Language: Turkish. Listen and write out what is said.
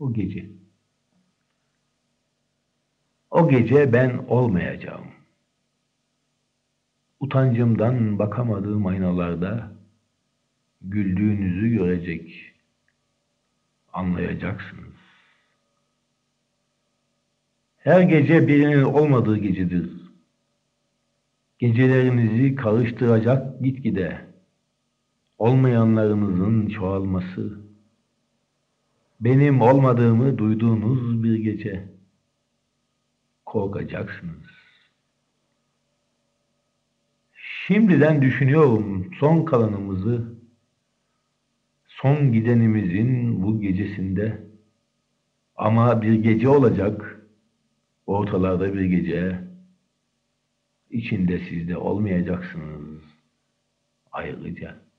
O gece. O gece ben olmayacağım. Utancımdan bakamadığım aynalarda güldüğünüzü görecek, anlayacaksınız. Her gece birinin olmadığı gecedir. Gecelerinizi karıştıracak gitgide olmayanlarınızın çoğalması, benim olmadığımı duyduğunuz bir gece korkacaksınız. Şimdiden düşünüyorum son kalanımızı, son gidenimizin bu gecesinde ama bir gece olacak, ortalarda bir gece, içinde siz de olmayacaksınız ayrıca.